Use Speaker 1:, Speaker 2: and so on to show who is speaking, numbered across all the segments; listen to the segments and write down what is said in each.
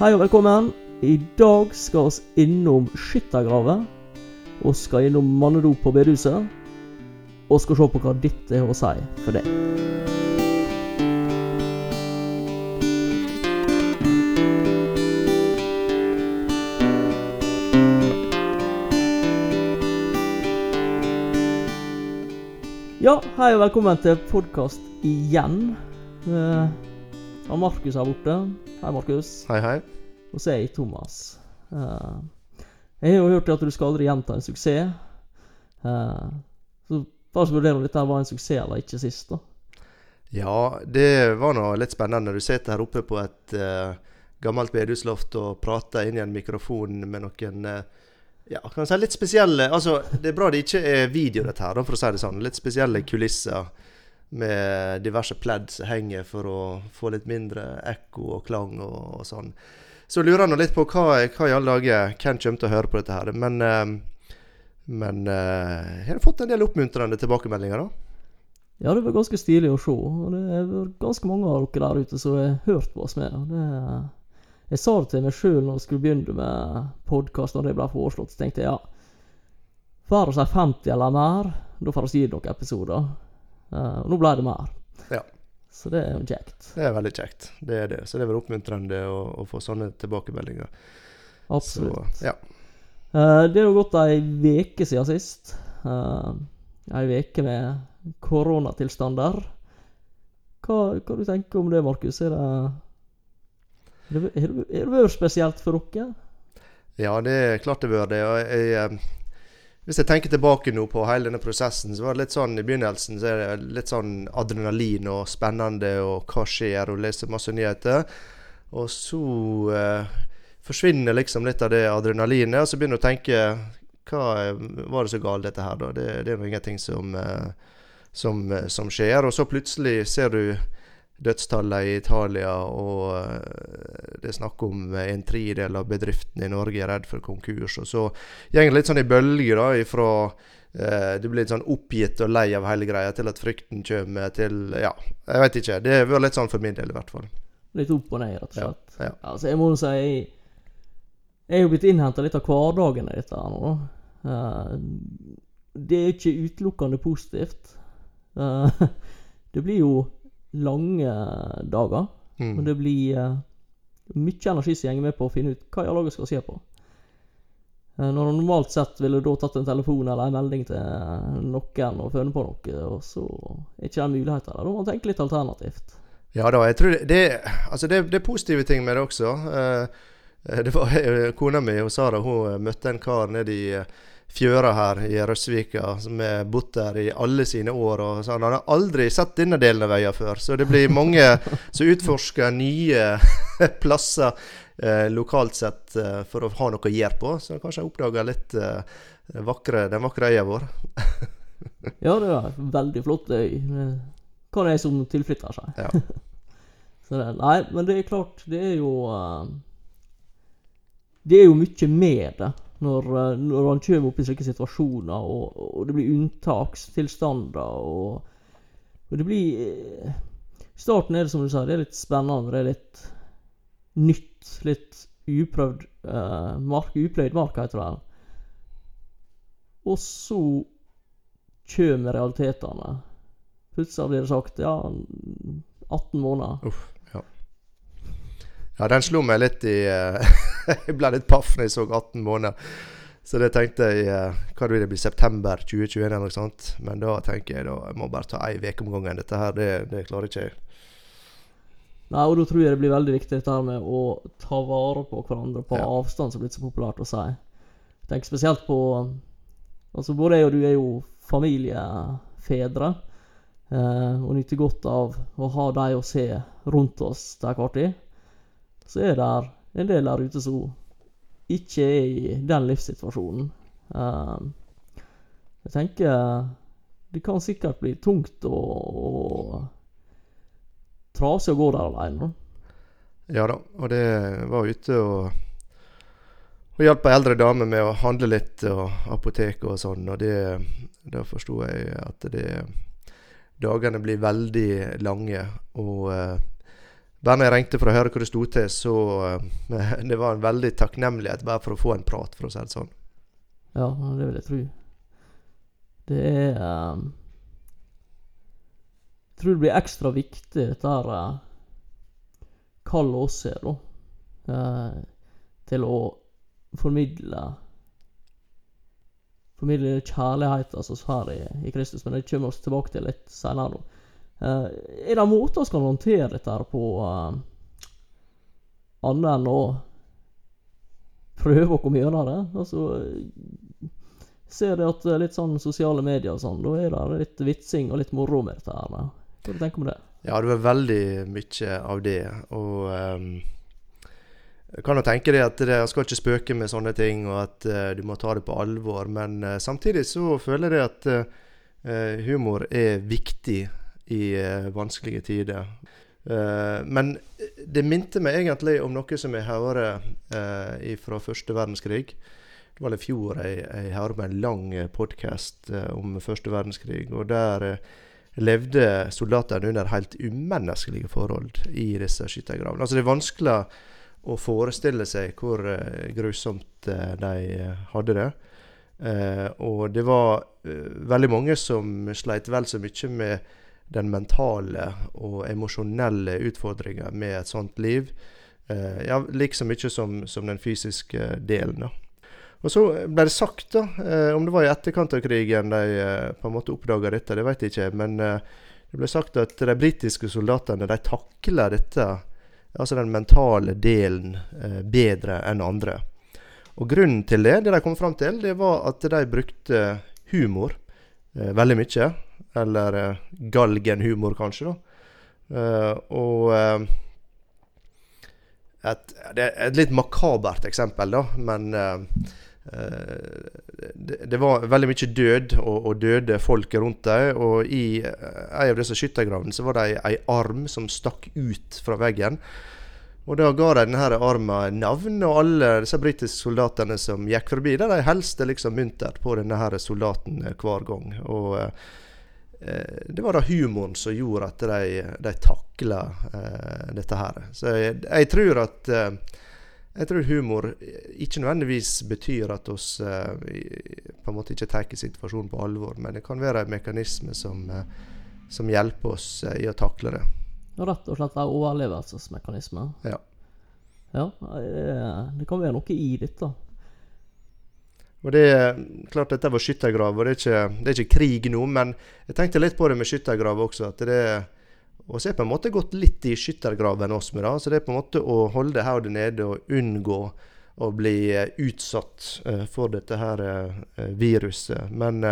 Speaker 1: Hei og velkommen. I dag skal vi innom skyttergraver. Og skal innom mannedop på bedehuset. Og skal se på hva ditt har å si for deg. Ja, hei og velkommen til podkast igjen. Uh, Markus her borte. Hei, Markus.
Speaker 2: Hei, hei.
Speaker 1: Og så er jeg Thomas. Eh, jeg har jo hørt at du skal aldri gjenta en suksess. Eh, så bare så vurderer om dette var en suksess eller ikke sist, da.
Speaker 2: Ja, det var nå litt spennende. Du sitter her oppe på et uh, gammelt bedehusloft og prater inn i en mikrofon med noen uh, ja, kan si litt spesielle Altså, det er bra det ikke er video, dette her, for å si det sånn. Litt spesielle kulisser med diverse pledd som henger for å få litt mindre ekko og klang og, og sånn. Så lurer jeg nå litt på hva, hva i alle dager Ken kommer til å høre på dette her. Men, uh, men uh, har du fått en del oppmuntrende tilbakemeldinger, da?
Speaker 1: Ja, det var ganske stilig å se. Og det er ganske mange av dere der ute som har hørt på oss med. Det, jeg sa det til meg sjøl når jeg skulle begynne med podkast, når det ble foreslått. Så tenkte jeg ja, får vi si 50 eller mer, da får vi gi noen episoder. Og nå ble det mer.
Speaker 2: Ja.
Speaker 1: Så det er jo kjekt.
Speaker 2: Det er veldig kjekt. Det er det. Så det er vel oppmuntrende å, å få sånne tilbakemeldinger.
Speaker 1: Absolutt.
Speaker 2: Så, ja.
Speaker 1: Uh, det er jo gått ei uke siden sist. Uh, ei uke med koronatilstander. Hva, hva du tenker om det, Markus? Er det Har det vært spesielt for dere?
Speaker 2: Ja, det er klart det har vært det. Jeg, jeg hvis jeg tenker tilbake nå på hele denne prosessen, så var det litt sånn i begynnelsen så er det litt sånn adrenalin og spennende og hva skjer, og leser masse nyheter. Og så eh, forsvinner liksom litt av det adrenalinet, og så begynner du å tenke hva var det så galt dette her, da? Det, det er jo ingenting som, eh, som, som skjer. Og så plutselig ser du dødstallet i Italia, og eh, det er snakk om en tredel av bedriftene i Norge er redd for konkurs. Og så går det litt sånn i bølger, da, ifra eh, du blir litt sånn oppgitt og lei av hele greia, til at frykten kommer til Ja, jeg vet ikke. Det vært litt sånn for min del, i hvert fall.
Speaker 1: Litt opp og ned, rett og slett.
Speaker 2: Ja, ja.
Speaker 1: Altså, jeg må jo si Jeg, jeg er jo blitt innhenta litt av hverdagen i dette her nå. Uh, det er ikke utelukkende positivt. Uh, det blir jo lange dager.
Speaker 2: Mm.
Speaker 1: Men det blir uh, mye energi som går med på å finne ut hva i alle skal se på. Uh, når du normalt sett ville da tatt en telefon eller en melding til noen og funnet på noe, og så er ikke den muligheten der. Da må man tenke litt alternativt.
Speaker 2: Ja da, jeg tror det, det, altså det, det er positive ting med det også. Uh, det var Kona mi og Sara hun møtte en kar nede i fjøra her i Røsvika, som har bodd der i alle sine år. og så Han har aldri sett denne delen av øya før. Så det blir mange som utforsker nye plasser eh, lokalt sett eh, for å ha noe å gjøre på. Så kanskje jeg oppdager litt eh, vakre, den vakre øya vår.
Speaker 1: ja, det er veldig flott øy. Hva er det som tilflytter seg?
Speaker 2: Ja.
Speaker 1: det, nei, men det er klart, det er jo uh, Det er jo mye med det når, eh, når han kommer opp i slike situasjoner, og, og det blir unntakstilstander, og, og, det blir I starten er det som du sa, det er litt spennende. Det er litt nytt. Litt uprøvd uh, mark, upløyd mark, heter det. Og så kommer realitetene. Plutselig blir det sagt ja, 18 måneder.
Speaker 2: Uff, ja. den slo meg litt i uh, jeg ble litt paff når jeg så 18 måneder. Så det tenkte jeg uh, Hva vil det bli? September 2021 eller noe sånt? Men da tenker jeg da jeg må bare ta ei uke om gangen. Dette her, det, det klarer ikke jeg.
Speaker 1: Nei, og da tror jeg det blir veldig viktig dette her med å ta vare på hverandre på
Speaker 2: Ja.
Speaker 1: avstand, som er blitt så populært å si. Jeg tenker spesielt på Altså, både jeg og du er jo familiefedre. Eh, og nyter godt av å ha de å se rundt oss til enhver tid. Så er det en del der ute som ikke er i den livssituasjonen. Eh, jeg tenker det kan sikkert bli tungt og, og trasig å gå der alene.
Speaker 2: Ja da, og det var ute og og hjalp ei eldre dame med å handle litt, og apotek og sånn. Og det, da forsto jeg at det Dagene blir veldig lange. Og, eh, bare jeg ringte for å høre hva det sto til, så uh, Det var en veldig takknemlighet bare for å få en prat, for å si det sånn.
Speaker 1: Ja, det vil jeg tro. Det er um, Jeg tror det blir ekstra viktig, dette her uh, kallet oss er, da. Uh, til å formidle Formidle kjærligheten som altså, her i, i Kristus. Men det kommer vi tilbake til litt senere. Uh, er det måter vi kan håndtere dette her på, annet enn å prøve å komme gjennom det? Altså ser det at litt sånn sosiale medier og sånn, da er det litt vitsing og litt moro med dette her. Hva du tenker du om det?
Speaker 2: Ja, det var veldig mye av det. Og um, jeg kan jo tenke deg at jeg skal ikke spøke med sånne ting, og at uh, du må ta det på alvor. Men uh, samtidig så føler jeg at uh, humor er viktig i vanskelige tider. men det minte meg egentlig om noe som jeg hører fra første verdenskrig. Det var i fjor jeg, jeg hørte en lang podkast om første verdenskrig. og der levde soldatene under helt umenneskelige forhold i disse skyttergravene. Altså det er vanskelig å forestille seg hvor grusomt de hadde det. og det var veldig mange som sleit vel så mye med den mentale og emosjonelle utfordringa med et sånt liv. ja, like så mye som, som den fysiske delen. da. Og så ble det sagt, da, eh, om det var i etterkant av krigen de eh, på en måte oppdaga dette, det vet jeg ikke. Men eh, det ble sagt at de britiske soldatene de takler dette, altså den mentale delen, eh, bedre enn andre. Og grunnen til det, det de kom fram til, det var at de brukte humor eh, veldig mye. Eller eh, galgenhumor, kanskje, da. og et, det er et litt makabert eksempel, da, men Eh, det, det, var veldig mye død og, og døde folk rundt dem. Og i eh, en av disse skyttergravene så var det ei arm som stakk ut fra veggen. Og da ga de denne armen navn, og alle disse britiske soldatene som gikk forbi, der de helste liksom muntert på denne soldaten eh, hver gang. Og eh, det var da humoren som gjorde at de, de takla eh, dette her. Så jeg, jeg tror at eh, jeg tror humor ikke nødvendigvis betyr at oss uh, på en måte ikke tar situasjonen på alvor, men det kan være en mekanisme som, uh, som hjelper oss uh, i å takle det.
Speaker 1: Rett og slett en overlevelsesmekanisme?
Speaker 2: Ja.
Speaker 1: Ja, det kan være noe i dette.
Speaker 2: Og det er klart Dette var skyttergrav, og det er, ikke, det er ikke krig nå, men jeg tenkte litt på det med skyttergrav også. at det er og så er på en måte gått litt i skyttergraven oss med da. Så det er på en måte å holde hodet nede og unngå å bli eh, utsatt uh, for dette her uh, viruset. Men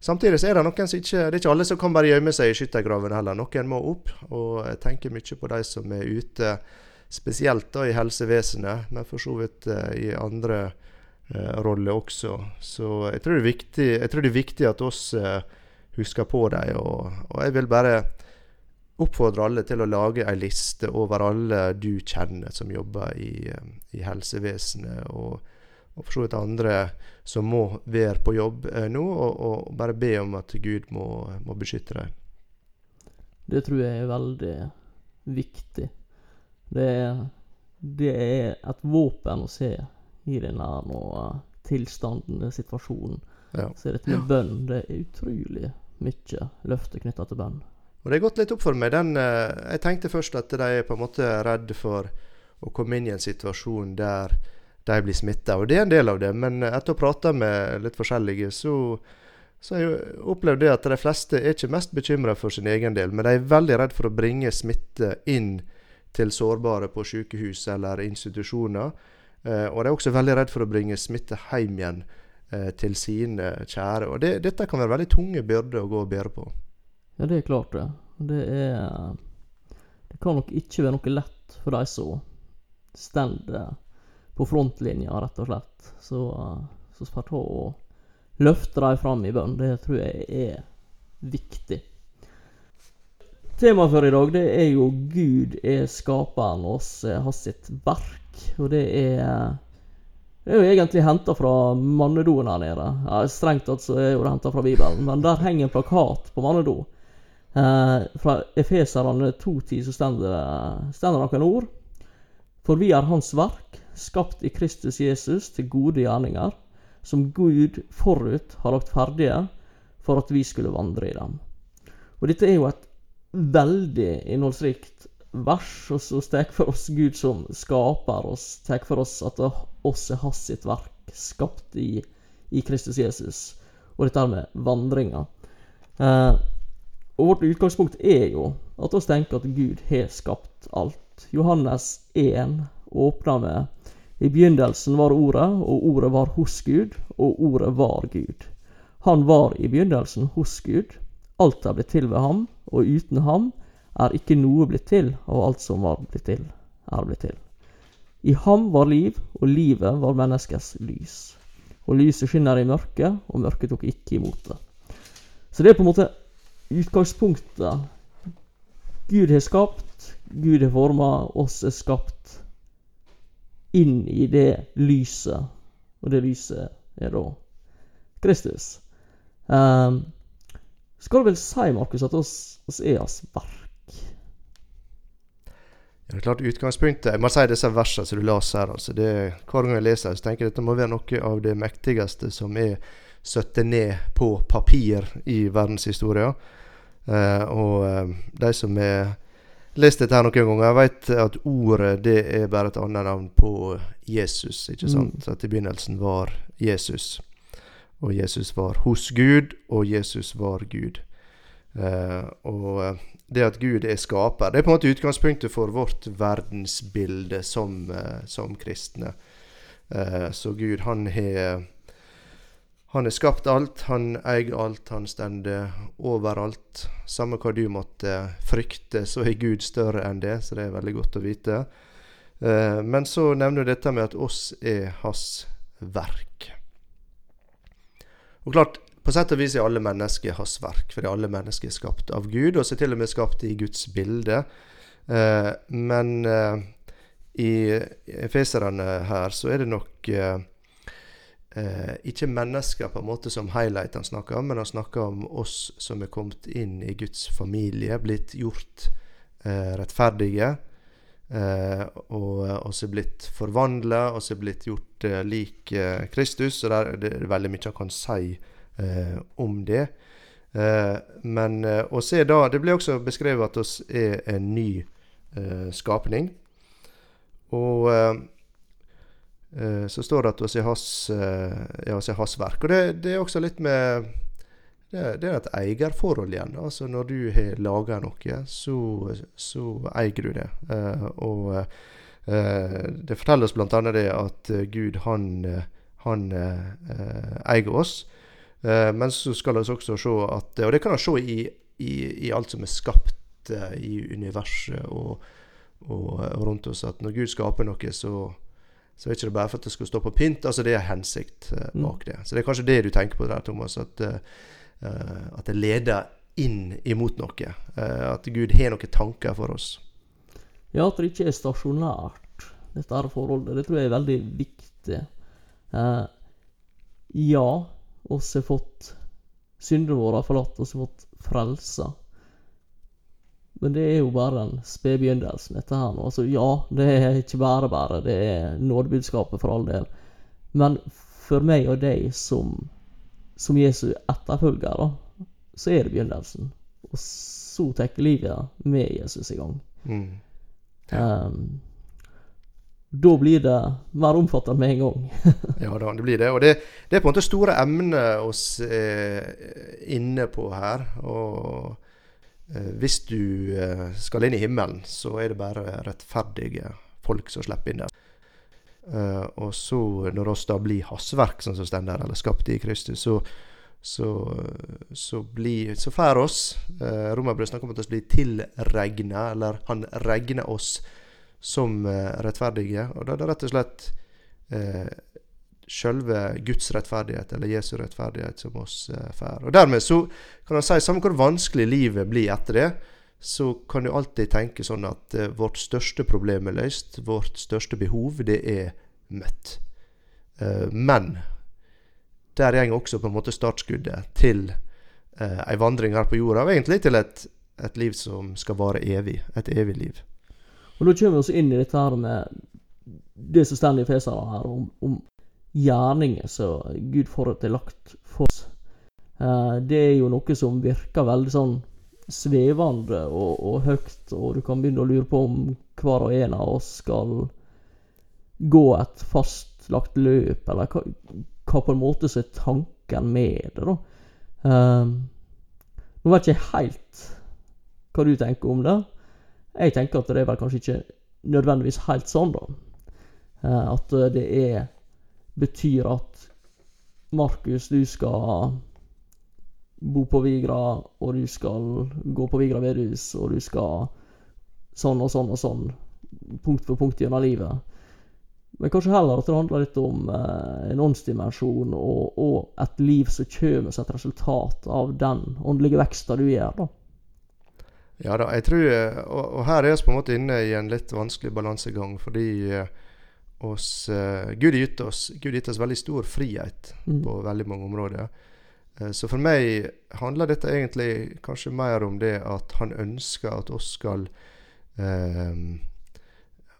Speaker 2: samtidig så er det noen som ikke Det er ikke alle som kan bare gjemme seg i skyttergraven heller. Noen må opp. Og jeg tenker mye på de som er ute, spesielt da i helsevesenet, men for så vidt i andre roller også. Så jeg tror, viktig, jeg tror det er viktig at oss husker på dem. Og, og jeg vil bare oppfordre alle til å lage ei liste over alle du kjenner som jobber i, eh, i helsevesenet, og, og for så vidt andre som må være på jobb eh, nå, og, og, bare be om at Gud må, må, beskytte dem.
Speaker 1: Det tror jeg er veldig viktig. Det det er et våpen å se i denne tilstanden, situasjonen. Ja. Så dette med bønn, det er utrolig mye løfte knytta til bønn.
Speaker 2: Og det har gått litt opp for meg. Den, eh, jeg tenkte først at de er på en måte redde for å komme inn i en situasjon der de blir smitta. Og det er en del av det, men etter å ha prata med litt forskjellige, så, så har jeg opplevd det at de fleste er ikke mest bekymra for sin egen del, men de er veldig redd for å bringe smitte inn til sårbare på sykehus eller institusjoner. Eh, og de er også veldig redd for å bringe smitte hjem igjen eh, til sine kjære. Og det, dette kan være veldig tunge byrder å gå og bære på.
Speaker 1: Ja, det er klart det. Det er Det kan nok ikke være noe lett for de som står på frontlinja, rett og slett. Så, så får ta løfte dem fram i bønn. Det tror jeg er viktig. Temaet for i dag det er jo Gud er skaperen oss har sitt verk. Og det er det er jo egentlig henta fra mannedoen her nede. Ja, strengt tatt så er jo det henta fra Bibelen, men der henger en plakat på mannedo Eh, fra Efeserane 2.10 så stender det noen ord. For vi er Hans verk, skapt i Kristus Jesus til gode gjerninger, som Gud forut har lagt ferdige for at vi skulle vandre i dem. Og dette er jo et veldig innholdsrikt vers, og så tar for oss Gud som skaper oss, tar for oss at oss er hans sitt verk, skapt i, i Kristus Jesus. Og dette med vandringa. Eh, og vårt utgangspunkt er jo at vi tenker at Gud har skapt alt. Johannes 1 åpna med I begynnelsen var Ordet, og Ordet var hos Gud, og Ordet var Gud. Han var i begynnelsen hos Gud. Alt er blitt til ved ham, og uten ham er ikke noe blitt til av alt som var blitt til, er blitt til. I ham var liv, og livet var menneskets lys. Og lyset skinner i mørket, og mørket tok ikke imot det. Så det er på en måte utgangspunktet. Gud har skapt, Gud har forma, oss er skapt inn i det lyset. Og det lyset er da Kristus. Um, skal du vel si, Markus, at oss, oss er hans verk?
Speaker 2: Ja, det er klart Utgangspunktet Jeg må si disse versene som du leser her. altså det, Hver gang jeg leser så tenker jeg at dette må være noe av det mektigste som er satt ned på papir i verdenshistorien. Eh, og eh, de som har lest dette her noen ganger, vet at ordet det er bare et annet navn på Jesus. ikke sant?
Speaker 1: Mm.
Speaker 2: At i begynnelsen var Jesus. Og Jesus var hos Gud, og Jesus var Gud. Eh, og eh, det at Gud er skaper, det er på en måte utgangspunktet for vårt verdensbilde som, eh, som kristne. Så Gud, han har han har skapt alt, han eier alt, han stender overalt. Samme hva du måtte frykte, så er Gud større enn det, så det er veldig godt å vite. Men så nevner du dette med at oss er hans verk. Og klart, på sett og vis er alle mennesker hans verk, fordi alle mennesker er skapt av Gud, og så til og med skapt i Guds bilde. Eh, men eh, i Efeserne her så er det nok eh, eh, ikke mennesker på en måte som highlight han snakker om, men han snakker om oss som er kommet inn i Guds familie, blitt gjort eh, rettferdige. Eh, og oss blitt forvandla, er blitt gjort eh, lik eh, Kristus. Og der, det er veldig mye han kan si om det. Eh, men eh, å se da Det blir også beskrevet at oss er en ny eh, skapning. Og eh, eh, så står det at oss er hans, eh, ja, oss er hans verk. Og det, det er også litt med det, det er et eierforhold igjen. Altså Når du har laga noe, så, så eier du det. Eh, og eh, det forteller oss bl.a. det at eh, Gud, han, eh, han eh, eier oss. Eh, men så skal vi også se at Og det kan vi se i, i, i alt som er skapt eh, i universet og, og, og rundt oss, at når Gud skaper noe, så så er ikke bare for at det skal stå på pynt. altså Det er hensikt eh,
Speaker 1: Mm.
Speaker 2: bak det. Så det er kanskje det du tenker på der, Thomas. At, at det leder inn imot noe. At Gud har noen tanker for oss.
Speaker 1: Ja, at det ikke er stasjonært, dette her forholdet. Det tror jeg er veldig viktig. Ja, oss har fått syndene våre forlatt, oss har fått frelsa. Men det er jo bare en spede begynnelsen, dette her nå. Altså, ja, det er ikke bare bare. Det er nådebudskapet for all del. Men for meg og deg som, som Jesu etterfølgere, så er det begynnelsen. Og så tar livet med Jesus i gang.
Speaker 2: Mm.
Speaker 1: Ehm, da blir det mer omfattende med en gang.
Speaker 2: Ja da, det blir det. Og det, det er på en måte store emner oss er inne på her. Og eh, hvis du eh, skal inn i himmelen, så er det bare rettferdige folk som slipper inn der. Eh, og så, når oss da blir hastverk, som står der, eller skapt i Kristus, så så, så, blir, så får oss eh, Romerbrevet snakker om at vi blir tilregna, eller han regner oss som eh, rettferdige. Og da er det rett og slett eh, selve Guds rettferdighet, eller Jesu rettferdighet, som oss eh, får. Og dermed så kan han si, samme hvor vanskelig livet blir etter det, så kan du alltid tenke sånn at eh, vårt største problem er løst. Vårt største behov, det er møtt. Eh, men der går også på en måte startskuddet til eh, vandring her på jorda, og egentlig til et, et liv som skal vare evig. Et evig liv.
Speaker 1: Og da kommer vi også inn i dette her med det som Stanley Feseren her, om, om gjerninger som Gud forut for oss. Eh, det er jo noe som virker veldig sånn svevende og, og, høyt, og du kan begynne å lure på om hver og en av oss skal gå et fastlagt løp, eller hva, hva på en måte som er tanken med det, da. Um, nå vet ikke jeg helt hva du tenker om det. Jeg tenker at det er vel kanskje ikke nødvendigvis helt sånn, da. Uh, at det er betyr at Markus, du skal bo på Vigra, og du skal gå på Vigra bedehus, og du skal sånn og sånn og sånn, punkt for punkt gjennom livet. Men kanskje heller at det handler litt om eh, en åndsdimensjon og, og, et liv som kommer som et resultat av den åndelige veksten du gjør. da.
Speaker 2: Ja da, jeg tror, og, og her er vi på en måte inne i en litt vanskelig balansegang, fordi eh, oss, uh, Gud har gitt oss, Gud gitt oss veldig stor frihet mm. på veldig mange områder. Så for meg handler dette egentlig kanskje mer om det at han ønsker at oss skal eh,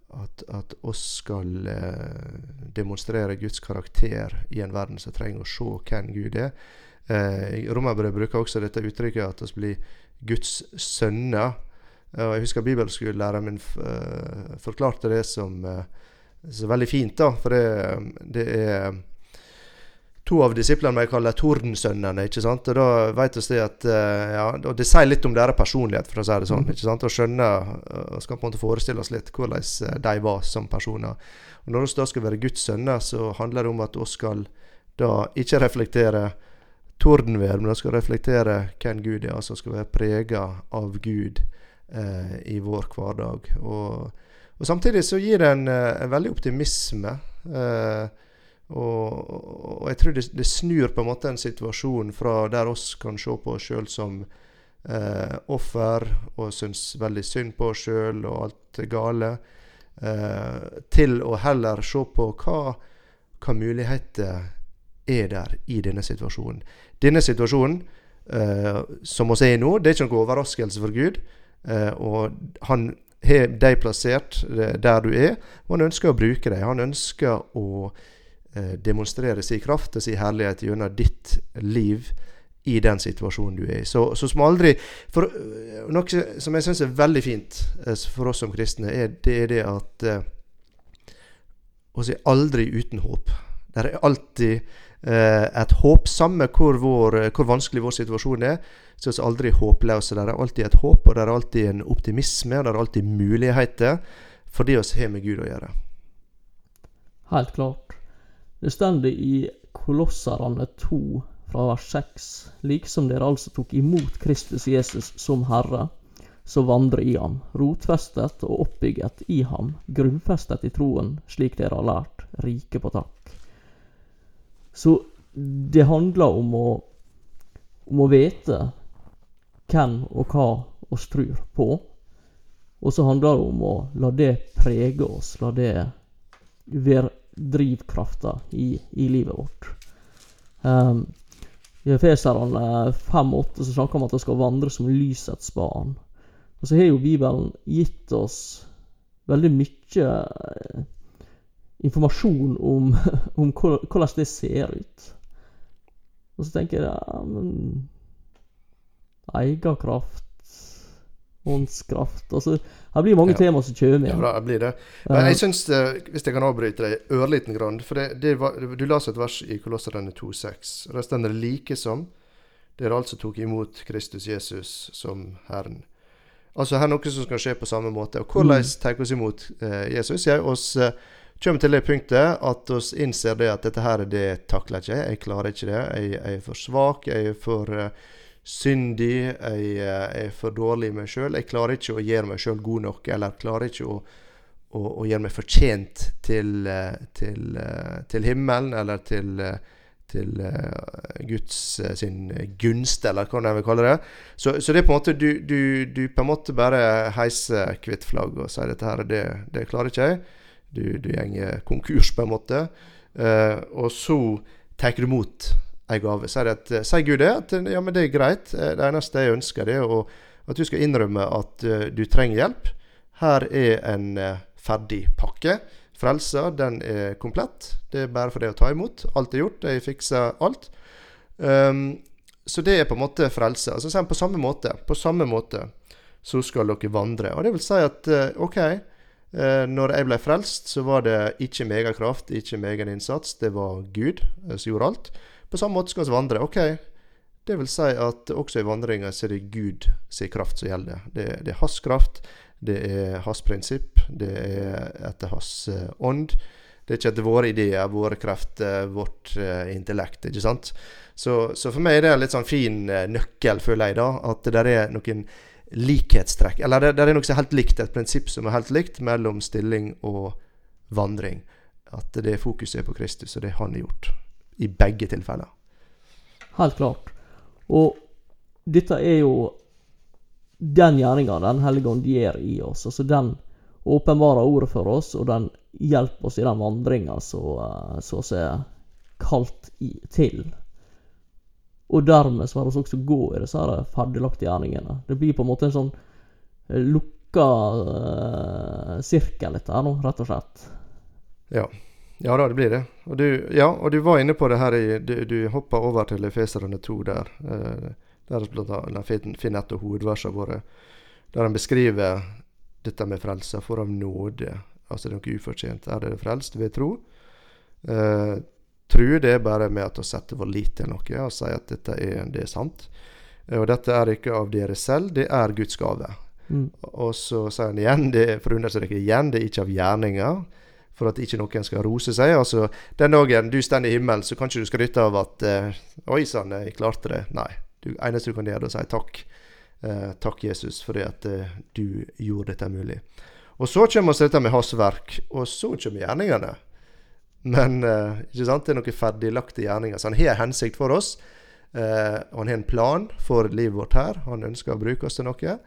Speaker 2: at, at oss skal eh, demonstrere Guds karakter i en verden som trenger å se hvem Gud er. Eh, Romerbrevet bruker også dette uttrykket at oss blir Guds sønner. Og jeg husker bibelskolelæreren min uh, forklarte det som, så veldig fint. da, For det, det er to av disiplene jeg kaller tordensønnene. ikke sant? Og da vet vi at uh, ja, og Det sier litt om deres personlighet, for å si det sånn. ikke sant? Og skjønner, og skal på en måte forestille oss litt hvordan eh, de var som personer. Og Når vi da skal være Guds sønner, så handler det om at vi skal da ikke reflektere tordenvær, men det skal reflektere hvem Gud er. Altså skal være prega av Gud eh, i vår hverdag. Og, og, samtidig så gir det en, en veldig optimisme. Eh, og, og, jeg tror det, det, snur på en måte en situasjon fra der oss kan se på oss sjøl som eh, offer og synes veldig synd på oss sjøl og alt gale, eh, til å heller se på hva, hva muligheter er der i denne situasjonen. Denne situasjonen uh, som vi er i nå, det er ikke noen overraskelse for Gud. Uh, og han har deg plassert eh, der du er, og han ønsker å bruke deg. Han ønsker å uh, demonstrere sin kraft og sin herlighet gjennom ditt liv i den situasjonen du er i. Så, så som aldri for, Noe som jeg syns er veldig fint for oss som kristne, er det, er det at oss er aldri uten håp. Det er alltid et håp. Samme hvor, vår, hvor, vanskelig vår situasjon er, så er vi aldri håpløse. Det er alltid et håp, og det er alltid en optimisme, og det er alltid muligheter det vi har med Gud å gjøre.
Speaker 1: Helt klart. Det står i Kolosserne 2 fra vers 6. Liksom dere altså tok imot Kristus Jesus som Herre, så vandre i ham, rotfestet og oppbygget i ham, grunnfestet i troen, slik dere har lært, rike på takk. Så det handler om å, om å vite hvem og hva oss tror på. Og så handler det om å la det prege oss, la det være drivkrafta i, i, livet vårt. Um, I Efeserane 5-8 så snakker om at vi skal vandre som lysets barn. Og så har jo Bibelen gitt oss veldig mye eh, informasjon om, om hvordan det ser ut. Og så tenker jeg ja, men Eierkraft åndskraft. Altså, her blir mange ja. tema som kommer
Speaker 2: igjen. Ja, det blir det. Men jeg syns, hvis jeg kan avbryte deg ørliten grann For det, det var, Du leste et vers i Kolosserne 2,6. Der står det like som dere altså tok imot Kristus Jesus som Herren. Altså her er noe som skal skje på samme måte. Og hvordan mm. tar vi imot eh, Jesus? Jeg oss eh, kommer til det punktet at vi innser det at dette her det takler ikke jeg. Jeg klarer ikke det. Jeg, jeg er for svak. Jeg er for eh, syndig, jeg eh, er for dårlig i meg sjøl. Jeg klarer ikke å gjøre meg sjøl god nok, eller klarer ikke å, å, å gjøre meg fortjent til, eh, til, til himmelen, eller til, til Guds sin gunst, eller hva de vil kalle det. Så, så, det er på en måte du, du, du på en måte bare heiser hvitt flagg og sier dette her, det, det klarer ikke jeg. Du, du går konkurs, på en måte. Uh, og så tar du imot ei gave. Sier, at, sier Gud det, at ja, men det er greit. Eh, det eneste jeg ønsker, det er At du skal innrømme at uh, du trenger hjelp. Her er en ferdig pakke. Frelsa, den er komplett. Det er bare for deg å ta imot. Alt er gjort. Jeg fikser alt. Um, så det er på en måte frelse. Altså på samme måte, på samme måte så skal dere vandre. Og det vil si at OK, når jeg ble frelst, så var det ikke med egen kraft, ikke med egen innsats. Det var Gud som gjorde alt. På samme måte skal vi vandre. OK, det vil si at også i vandringa er det Gud sin kraft som gjelder. Det, det er hans kraft, det er hans prinsipp, det er etter hans uh, ånd. Det er ikke etter våre ideer, våre krefter, vårt intellekt. ikke sant? Så, så, for meg er det en litt sånn fin nøkkel, føler jeg, da. At det er noen likhetstrekk Eller det, det er noe som er helt likt, et prinsipp som er helt likt mellom stilling og vandring. At det fokuset er på Kristus og det han har gjort. I begge tilfeller.
Speaker 1: Helt klart. Og dette er jo den gjerninga Den hellige ånd gjør i oss. Altså den åpenbarer ordet for oss, og den hjelper oss i den vandringa som vi er kalt i, til. Og dermed så har vi også gå i disse ferdiglagte gjerningene. Det blir på en måte en sånn eh, lukka uh, sirkel, dette her nå, rett og slett.
Speaker 2: Ja. Ja da, det blir det. Og du, ja, og du var inne på det her i Du, du hoppa over til Efeserane 2 der. Uh, der finner et av hovedversene våre. Der han beskriver dette med frelse for av nåde. Altså det er noe ufortjent. Er dere frelst ved tro? Uh, tro det er bare med at å sette vår lit til noe og si at dette er, det er sant. Uh, og dette er ikke av dere selv, det er Guds gave. Mm. Og så sier han igjen, det, for å understreke igjen, det er ikke av gjerninger for at ikke noen skal rose seg. Altså, Den dagen du står i himmelen, så kan ikke du skryte av at eh, 'Oi sann, jeg klarte det'. Nei. Det eneste du kan gjøre, er å si takk. Eh, takk, Jesus, for det at eh, du gjorde dette mulig. Og så kommer vi dette med hans verk, og så kommer gjerningene. Men ikke sant, det er noen ferdiglagte gjerninger. Så han har en hensikt for oss. og han har en plan for livet vårt her. Han ønsker å bruke oss til noe.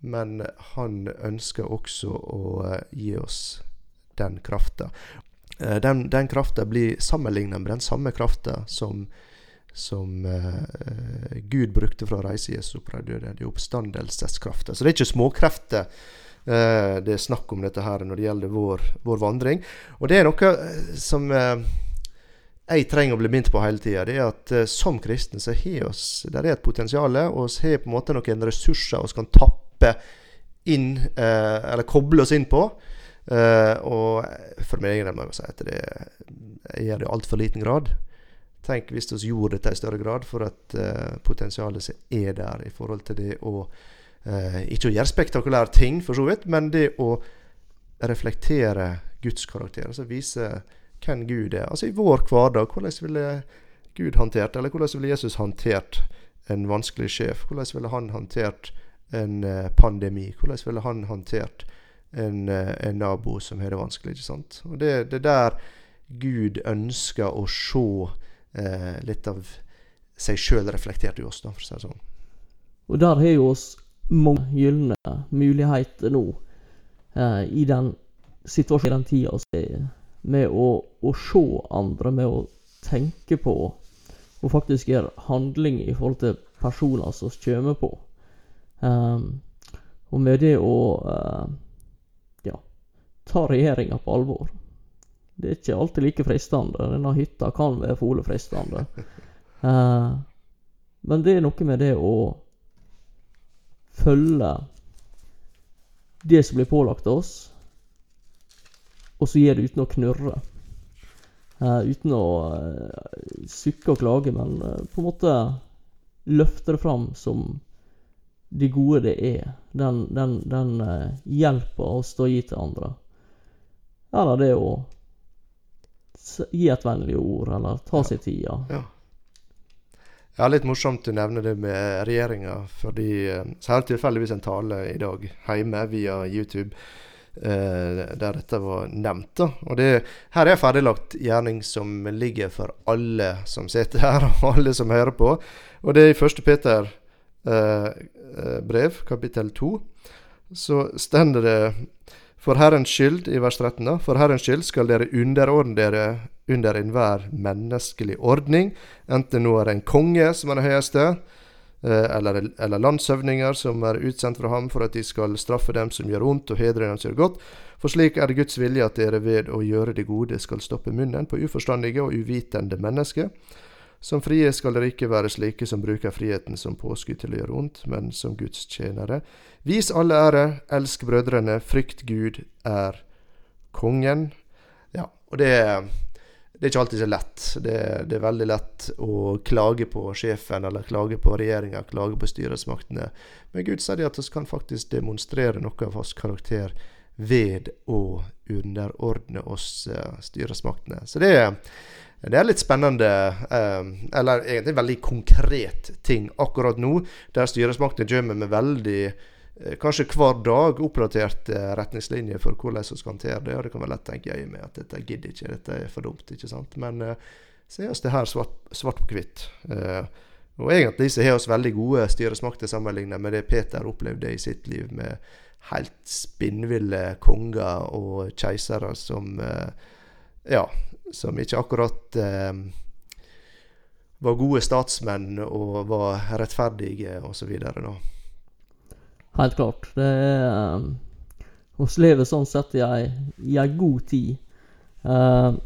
Speaker 2: Men han ønsker også å gi oss den krafta. Eh, den, den krafta blir sammenligna med den samme krafta som, som Gud brukte for å reise Jesus opp fra døden. Det er oppstandelseskrafta. Så det er ikke småkrefter det er snakk om dette her når det gjelder vår, vår vandring. Og det er noe som uh, jeg trenger å bli minnet på hele tida. Det er at som kristne så har oss der er et potensial, og vi har på en måte noen ressurser vi kan tappe inn, eller koble oss inn på. Og for min egen del må jeg si at det, jeg gjør det i altfor liten grad. Tenk hvis vi gjorde dette i større grad, for at potensialet som er der i forhold til det å Ikke å gjøre spektakulære ting, for så vidt, men det å reflektere Guds karakter. Altså vise hvem Gud er. Altså i vår hverdag. Hvordan ville Gud håndtert, eller hvordan ville Jesus håndtert en vanskelig sjef? Hvordan ville han håndtert en pandemi? Hvordan ville han håndtert en, eh, en, nabo som har det vanskelig. ikke sant? Og Det er der Gud ønsker å se eh, litt av seg sjøl reflektert i oss, da, for å si det sånn.
Speaker 1: Og der har jo oss mange gylne muligheter nå, eh, i den situasjonen, i den tida vi er med å, å se andre, med å tenke på og faktisk gjøre handling i forhold til personer som kommer på. Um, og med det å uh, ta regjeringa på alvor. Det er ikke alltid like fristende. Denne hytta kan være fole fristende. Uh, men det er noe med det å følge det som blir pålagt oss, og så gjør det uten å knurre. Uh, uten å uh, sukke og klage, men på en måte løfte det fram som det gode det er. Den, den, den hjelpa oss til å gi til andre. Eller det å gi et vennlig ord, eller ta seg tida.
Speaker 2: Ja. Ja, litt morsomt du nevner det med regjeringa. fordi eh, Så har jeg tilfeldigvis en tale i dag hjemme via YouTube eh, der dette var nevnt. da. Og det, Her er ferdiglagt gjerning som ligger for alle som sitter her, og alle som hører på. Og det er i 1. Peter eh, brev, kapittel 2, så stender det for Herrens skyld, i vers 13, da, for Herrens skyld skal dere underordne dere under enhver menneskelig ordning, enten nå er det en konge som er det høyeste, eh, eller, eller landshøvdinger som er utsendt fra ham for at de skal straffe dem som gjør ondt, og hedre dem som gjør godt. For slik er det Guds vilje at dere ved å gjøre det gode skal stoppe munnen på uforstandige og uvitende mennesker. Som frie skal dere ikke være slike som bruker friheten som påskudd til å gjøre ondt, men som Guds tjenere. Vis alle ære, elsk brødrene, frykt Gud er kongen. Ja, og det, det er ikke alltid så lett. Det, det, er veldig lett å klage på sjefen, eller klage på regjeringa, klage på styresmaktene. Men Gud sier at vi kan faktisk demonstrere noe av hans karakter ved å underordne oss uh, styresmaktene. Så det, det, er litt spennende, uh, eller egentlig veldig konkret ting akkurat nå, der styresmaktene kommer med veldig Kanskje hver dag oppdaterte retningslinjer for hvordan vi skal håndtere det. Og det kan være lett tenke jeg med at dette gidder ikke, dette er for dumt. ikke sant? Men så oss det her svart, svart på hvitt. og egentlig så har vi veldig gode styresmakter sammenlignet med det Peter opplevde i sitt liv med helt spinnville konger og keisere som eh, Ja, som ikke akkurat eh, var gode statsmenn og var rettferdige osv.
Speaker 1: Helt klart. Det er Vi um, lever sånn sett i ei, god tid. Uh,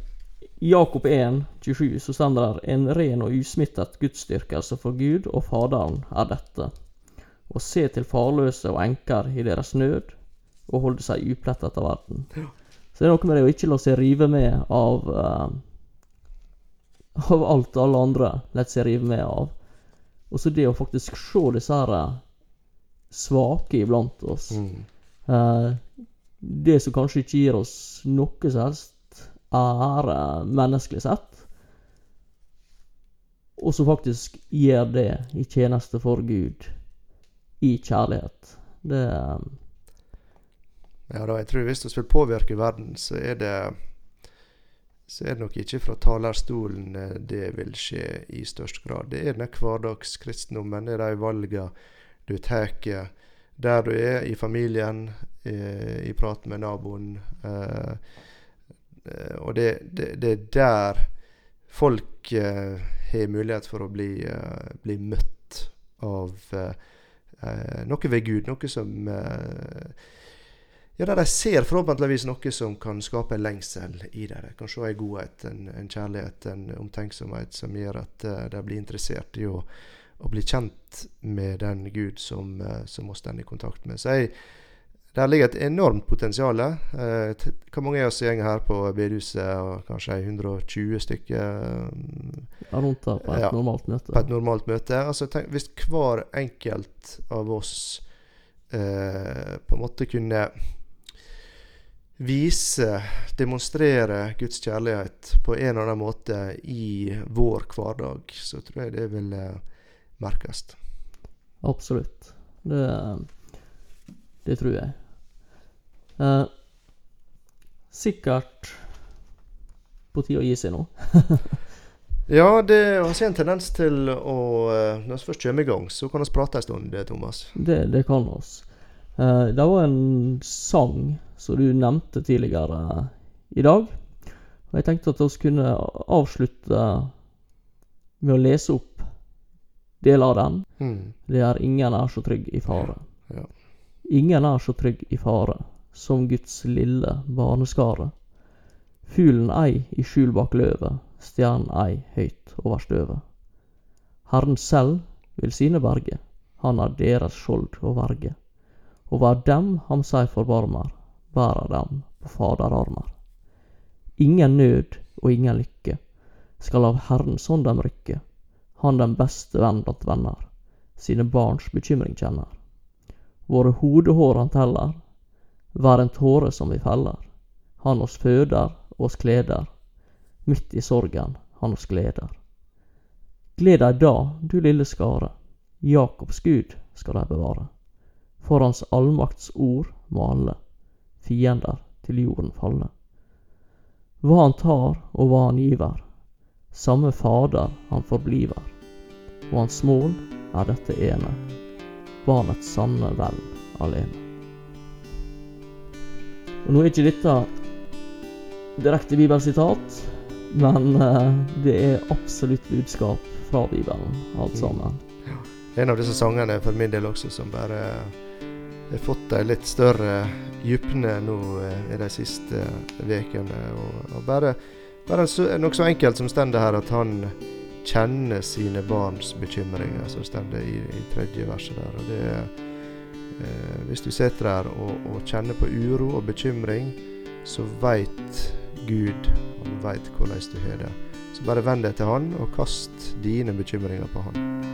Speaker 1: Jakob 1, 27, så står det en ren og usmittet gudsdyrkelse for Gud og Faderen er dette Å se til farløse og enker i deres nød, og holde seg uplettet av verden. Ja. Så det er noe med det å ikke la seg rive med av uh, Av alt alle andre lar seg rive med av. Og så det å faktisk se disse her svake iblant oss. Mm. Uh, det som kanskje ikke gir oss noe som helst ære menneskelig sett. Og som faktisk gjør det i tjeneste for Gud i kjærlighet. Det um,
Speaker 2: Ja da, jeg tror hvis vi vil påvirke verden, så er det så er det nok ikke fra talerstolen eh, det vil skje i størst grad. Det er den hverdagskristendommen, det er de valgene du tar der du er, i familien, i, i prat med naboen. Eh, eh, og det, det, det, er der folk eh, har mulighet for å bli, eh, bli møtt av eh, eh, noe ved Gud. Noe som eh, Ja, der de ser forhåpentligvis noe som kan skape en lengsel i dem. De kan se en godhet, en, en, kjærlighet, en omtenksomhet som gjør at de blir interessert i å, å, bli kjent med den Gud som, uh, som oss står i kontakt med. Så jeg der ligger et enormt potensial. Eh, hvor mange av oss går her på bedehuset? Kanskje 120 stykker?
Speaker 1: Ja, rundt der på et ja, normalt møte.
Speaker 2: På et normalt møte. Altså, tenk, hvis hver enkelt av oss eh, på en måte kunne vise, demonstrere Guds kjærlighet på en eller annen måte i vår hverdag, så tror jeg det vil merkes.
Speaker 1: Absolutt. Det, det tror jeg. Eh, sikkert på tide å gi seg nå.
Speaker 2: ja, det har en tendens til å Når vi først kommer i gang, så kan vi prate en stund, Thomas.
Speaker 1: Det, det kan vi. Eh, det var en sang som du nevnte tidligere i dag. Og jeg tenkte at vi kunne avslutte med å lese opp deler av den. Mm. Det er 'Ingen er så trygg i fare'. Ja. Ingen er så trygg i fare som Guds lille barneskare. Fuglen ei i skjul bak løvet, stjernen ei høyt over støvet. Herren selv vil sine berge, han er deres skjold og verge. Og hver dem ham seg forbarmer, bærer dem på faderarmer. Ingen nød og ingen lykke skal av Herrens hånd dem rykke, han den beste venn blant venner, sine barns bekymring kjenner. Våre hodehår han teller, hver en tåre som vi feller. Han oss føder, oss kleder. Midt i sorgen han oss gleder. Gled deg da, du lille skare. Jakobs Gud skal deg bevare. For hans allmakts ord må alle fiender til jorden falle. Hva han tar og hva han giver, samme Fader han forbliver. Og hans mål er dette ene, barnets sanne vel alene. Og Nå er ikke dette direkte bibelsitat, men uh, det er absolutt budskap fra Bibelen, alt sammen. sammen.
Speaker 2: en av disse sangene for min del også som bare har fått ei litt større dybne nå eh, i de siste ukene. Og, og, bare, bare noe så enkelt som står her, at han kjenner sine barns bekymringer, som står i, i tredje verset der. og det eh, Hvis du sitter der og, og, kjenner på uro og bekymring, så veit Gud Han veit hvordan du har det. Så bare vend deg til Han, og kast dine bekymringer på Han.